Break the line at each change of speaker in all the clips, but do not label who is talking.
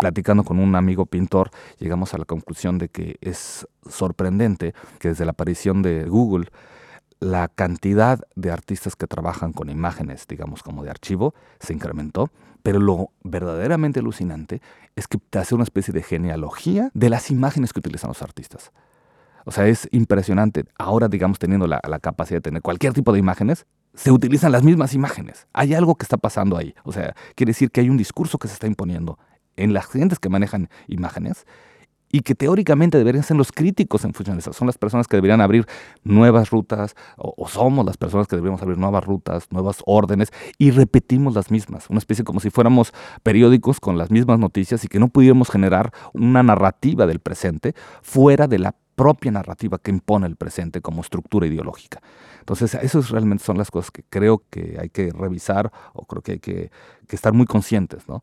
Platicando con un amigo pintor, llegamos a la conclusión de que es sorprendente que desde la aparición de Google, la cantidad de artistas que trabajan con imágenes, digamos, como de archivo, se incrementó. Pero lo verdaderamente alucinante es que te hace una especie de genealogía de las imágenes que utilizan los artistas. O sea, es impresionante. Ahora, digamos, teniendo la, la, capacidad de tener cualquier tipo de imágenes, se utilizan las mismas imágenes. Hay algo que está pasando ahí. O sea, quiere decir que hay un discurso que se está imponiendo en las gentes que manejan imágenes y que teóricamente deberían ser los críticos en función de eso. Son las personas que deberían abrir nuevas rutas, o, somos las personas que deberíamos abrir nuevas rutas, nuevas órdenes, y repetimos las mismas. Una especie como si fuéramos periódicos con las mismas noticias y que no pudiéramos generar una narrativa del presente fuera de la propia narrativa que impone el presente como estructura ideológica. Entonces, esas realmente son las cosas que creo que hay que revisar o creo que hay que, que estar muy conscientes, ¿no?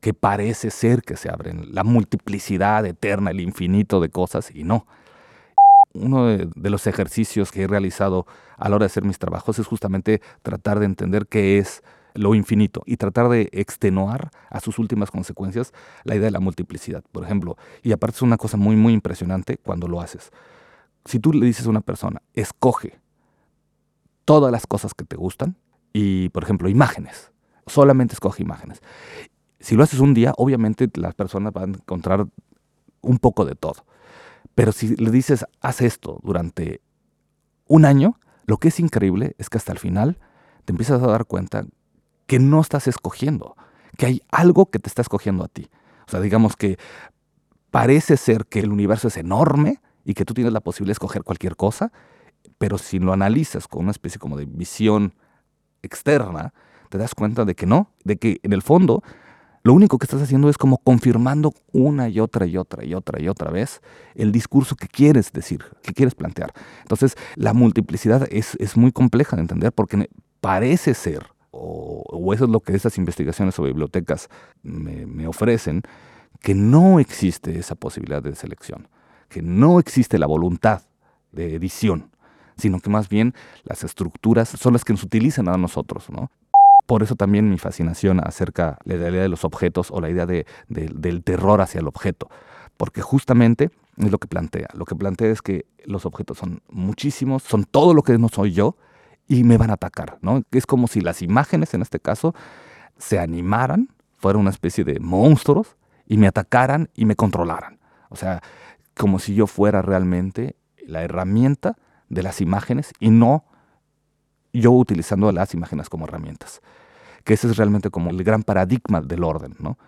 Que parece ser que se abren, la multiplicidad eterna, el infinito de cosas, y no. Uno de, los ejercicios que he realizado a la hora de hacer mis trabajos es justamente tratar de entender qué es lo infinito y tratar de extenuar a sus últimas consecuencias la idea de la multiplicidad, por ejemplo. Y aparte es una cosa muy, muy impresionante cuando lo haces. Si tú le dices a una persona, escoge todas las cosas que te gustan y, por ejemplo, imágenes, solamente escoge imágenes si lo haces un día, obviamente las personas van a encontrar un poco de todo. Pero si le dices, haz esto durante un año, lo que es increíble es que hasta el final te empiezas a dar cuenta que no estás escogiendo, que hay algo que te está escogiendo a ti. O sea, digamos que parece ser que el universo es enorme y que tú tienes la posibilidad de escoger cualquier cosa, pero si lo analizas con una especie como de visión externa, te das cuenta de que no, de que en el fondo lo único que estás haciendo es como confirmando una y otra y otra y otra y otra vez el discurso que quieres decir, que quieres plantear. Entonces, la multiplicidad es, muy compleja de entender porque parece ser, o, eso es lo que estas investigaciones sobre bibliotecas me, me ofrecen, que no existe esa posibilidad de selección, que no existe la voluntad de edición, sino que más bien las estructuras son las que nos utilizan a nosotros, ¿no? Por eso también mi fascinación acerca de la idea de los objetos o la idea de, del terror hacia el objeto. Porque justamente es lo que plantea. Lo que plantea es que los objetos son muchísimos, son todo lo que no soy yo y me van a atacar. ¿no? Es como si las imágenes, en este caso, se animaran, fueran una especie de monstruos y me atacaran y me controlaran. O sea, como si yo fuera realmente la herramienta de las imágenes y no yo utilizando las imágenes como herramientas. Que ese es realmente como el gran paradigma del orden, ¿no?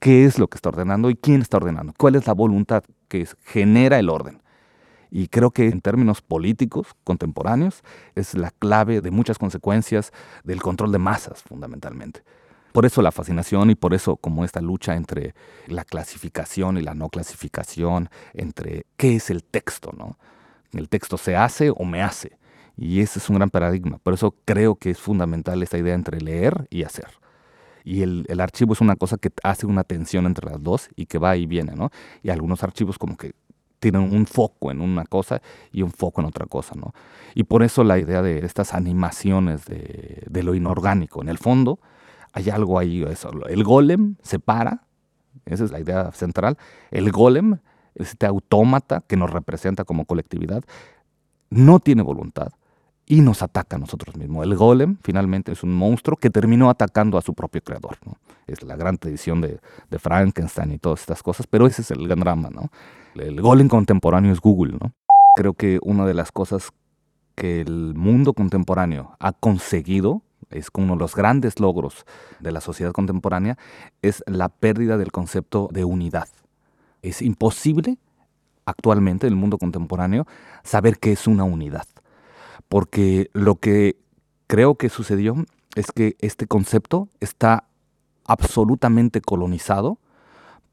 ¿Qué es lo que está ordenando y quién está ordenando? ¿Cuál es la voluntad que genera el orden? Y creo que en términos políticos contemporáneos es la clave de muchas consecuencias del control de masas, fundamentalmente. Por eso la fascinación y por eso como esta lucha entre la clasificación y la no clasificación, entre qué es el texto, ¿no? ¿El texto se hace o me hace? Y ese es un gran paradigma. Por eso creo que es fundamental esta idea entre leer y hacer. Y el, archivo es una cosa que hace una tensión entre las dos y que va y viene, ¿no? Y algunos archivos como que tienen un foco en una cosa y un foco en otra cosa, ¿no? Y por eso la idea de estas animaciones de, de lo inorgánico. En el fondo hay algo ahí, eso. El golem se para, esa es la idea central. El golem, este autómata que nos representa como colectividad, no tiene voluntad y nos ataca a nosotros mismos. El golem finalmente es un monstruo que terminó atacando a su propio creador. Es la gran tradición de, Frankenstein y todas estas cosas, pero ese es el gran drama. ¿no? El golem contemporáneo es Google. ¿no? Creo que una de las cosas que el mundo contemporáneo ha conseguido, es uno de los grandes logros de la sociedad contemporánea, es la pérdida del concepto de unidad. Es imposible actualmente en el mundo contemporáneo saber qué es una unidad porque lo que creo que sucedió es que este concepto está absolutamente colonizado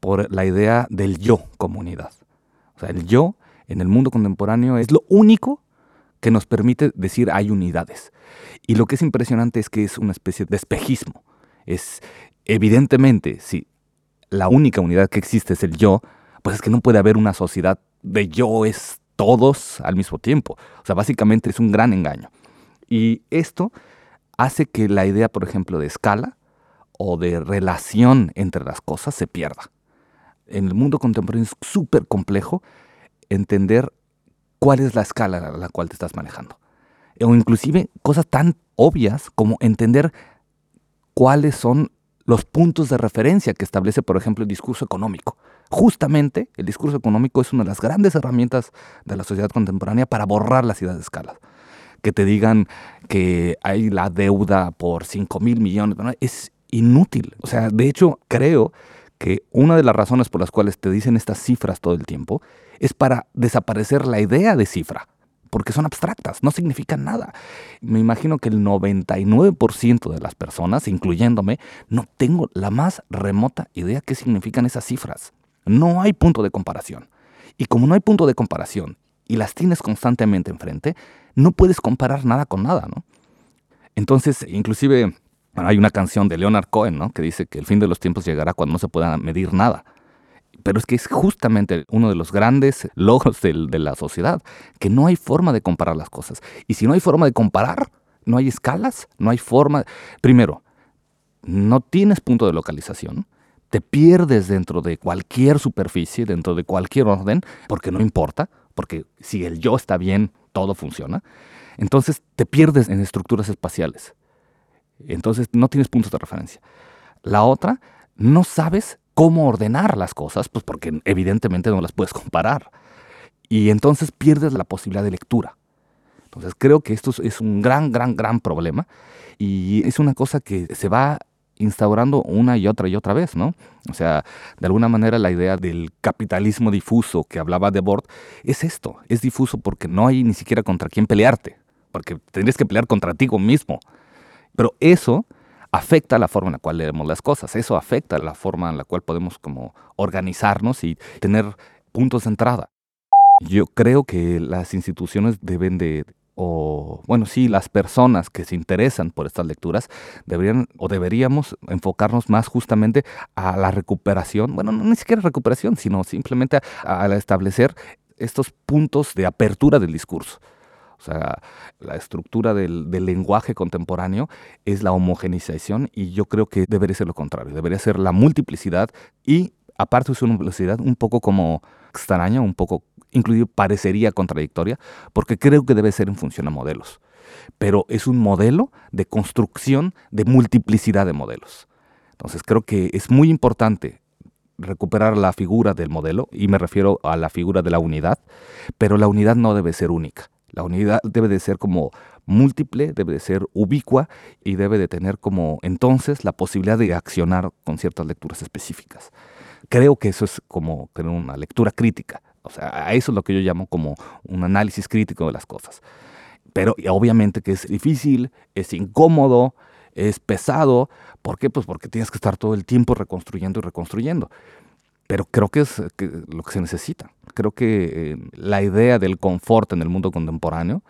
por la idea del yo comunidad. O sea, el yo en el mundo contemporáneo es lo único que nos permite decir hay unidades. Y lo que es impresionante es que es una especie de espejismo. Es evidentemente, si la única unidad que existe es el yo, pues es que no puede haber una sociedad de yo es todos al mismo tiempo. O sea, básicamente es un gran engaño. Y esto hace que la idea, por ejemplo, de escala o de relación entre las cosas se pierda. En el mundo contemporáneo es súper complejo entender cuál es la escala a la cual te estás manejando. O inclusive cosas tan obvias como entender cuáles son los puntos de referencia que establece, por ejemplo, el discurso económico. Justamente el discurso económico es una de las grandes herramientas de la sociedad contemporánea para borrar las ideas de escala. Que te digan que hay la deuda por 5 mil millones, es inútil. O sea, de hecho, creo que una de las razones por las cuales te dicen estas cifras todo el tiempo es para desaparecer la idea de cifra porque son abstractas, no significan nada. Me imagino que el 99% de las personas, incluyéndome, no tengo la más remota idea qué significan esas cifras. No hay punto de comparación. Y como no hay punto de comparación y las tienes constantemente enfrente, no puedes comparar nada con nada, ¿no? Entonces, inclusive hay una canción de Leonard Cohen, ¿no? Que dice que el fin de los tiempos llegará cuando no se pueda medir nada. Pero es que es justamente uno de los grandes logros de, de la sociedad, que no hay forma de comparar las cosas. Y si no hay forma de comparar, no hay escalas, no hay forma... Primero, no tienes punto de localización, te pierdes dentro de cualquier superficie, dentro de cualquier orden, porque no importa, porque si el yo está bien, todo funciona. Entonces te pierdes en estructuras espaciales. Entonces no tienes puntos de referencia. La otra, no sabes cómo ordenar las cosas, pues porque evidentemente no las puedes comparar. Y entonces pierdes la posibilidad de lectura. Entonces creo que esto es un gran, gran, gran problema y es una cosa que se va instaurando una y otra y otra vez, ¿no? O sea, de alguna manera la idea del capitalismo difuso que hablaba de Bord es esto, es difuso porque no hay ni siquiera contra quién pelearte, porque tendrías que pelear contra ti mismo. Pero eso afecta la forma en la cual leemos las cosas, eso afecta la forma en la cual podemos como organizarnos y tener puntos de entrada. Yo creo que las instituciones deben de, o bueno, sí, las personas que se interesan por estas lecturas deberían o deberíamos enfocarnos más justamente a la recuperación, bueno, no ni siquiera recuperación, sino simplemente a, establecer estos puntos de apertura del discurso. O sea, la estructura del, lenguaje contemporáneo es la homogenización y yo creo que debería ser lo contrario, debería ser la multiplicidad y aparte de su multiplicidad un poco como extraña, un poco incluso parecería contradictoria, porque creo que debe ser en función a modelos. Pero es un modelo de construcción de multiplicidad de modelos. Entonces creo que es muy importante recuperar la figura del modelo, y me refiero a la figura de la unidad, pero la unidad no debe ser única. La unidad debe de ser como múltiple, debe de ser ubicua y debe de tener como entonces la posibilidad de accionar con ciertas lecturas específicas. Creo que eso es como tener una lectura crítica. O sea, a eso es lo que yo llamo como un análisis crítico de las cosas. Pero obviamente que es difícil, es incómodo, es pesado. ¿Por qué? Pues porque tienes que estar todo el tiempo reconstruyendo y reconstruyendo pero creo que es lo que se necesita. Creo que eh, la idea del confort en el mundo contemporáneo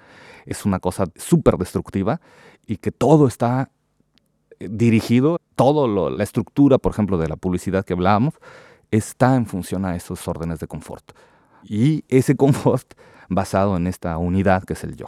es una cosa súper destructiva y que todo está eh, dirigido, toda la estructura, por ejemplo, de la publicidad que hablábamos, está en función a esos órdenes de confort. Y ese confort basado en esta unidad que es el yo.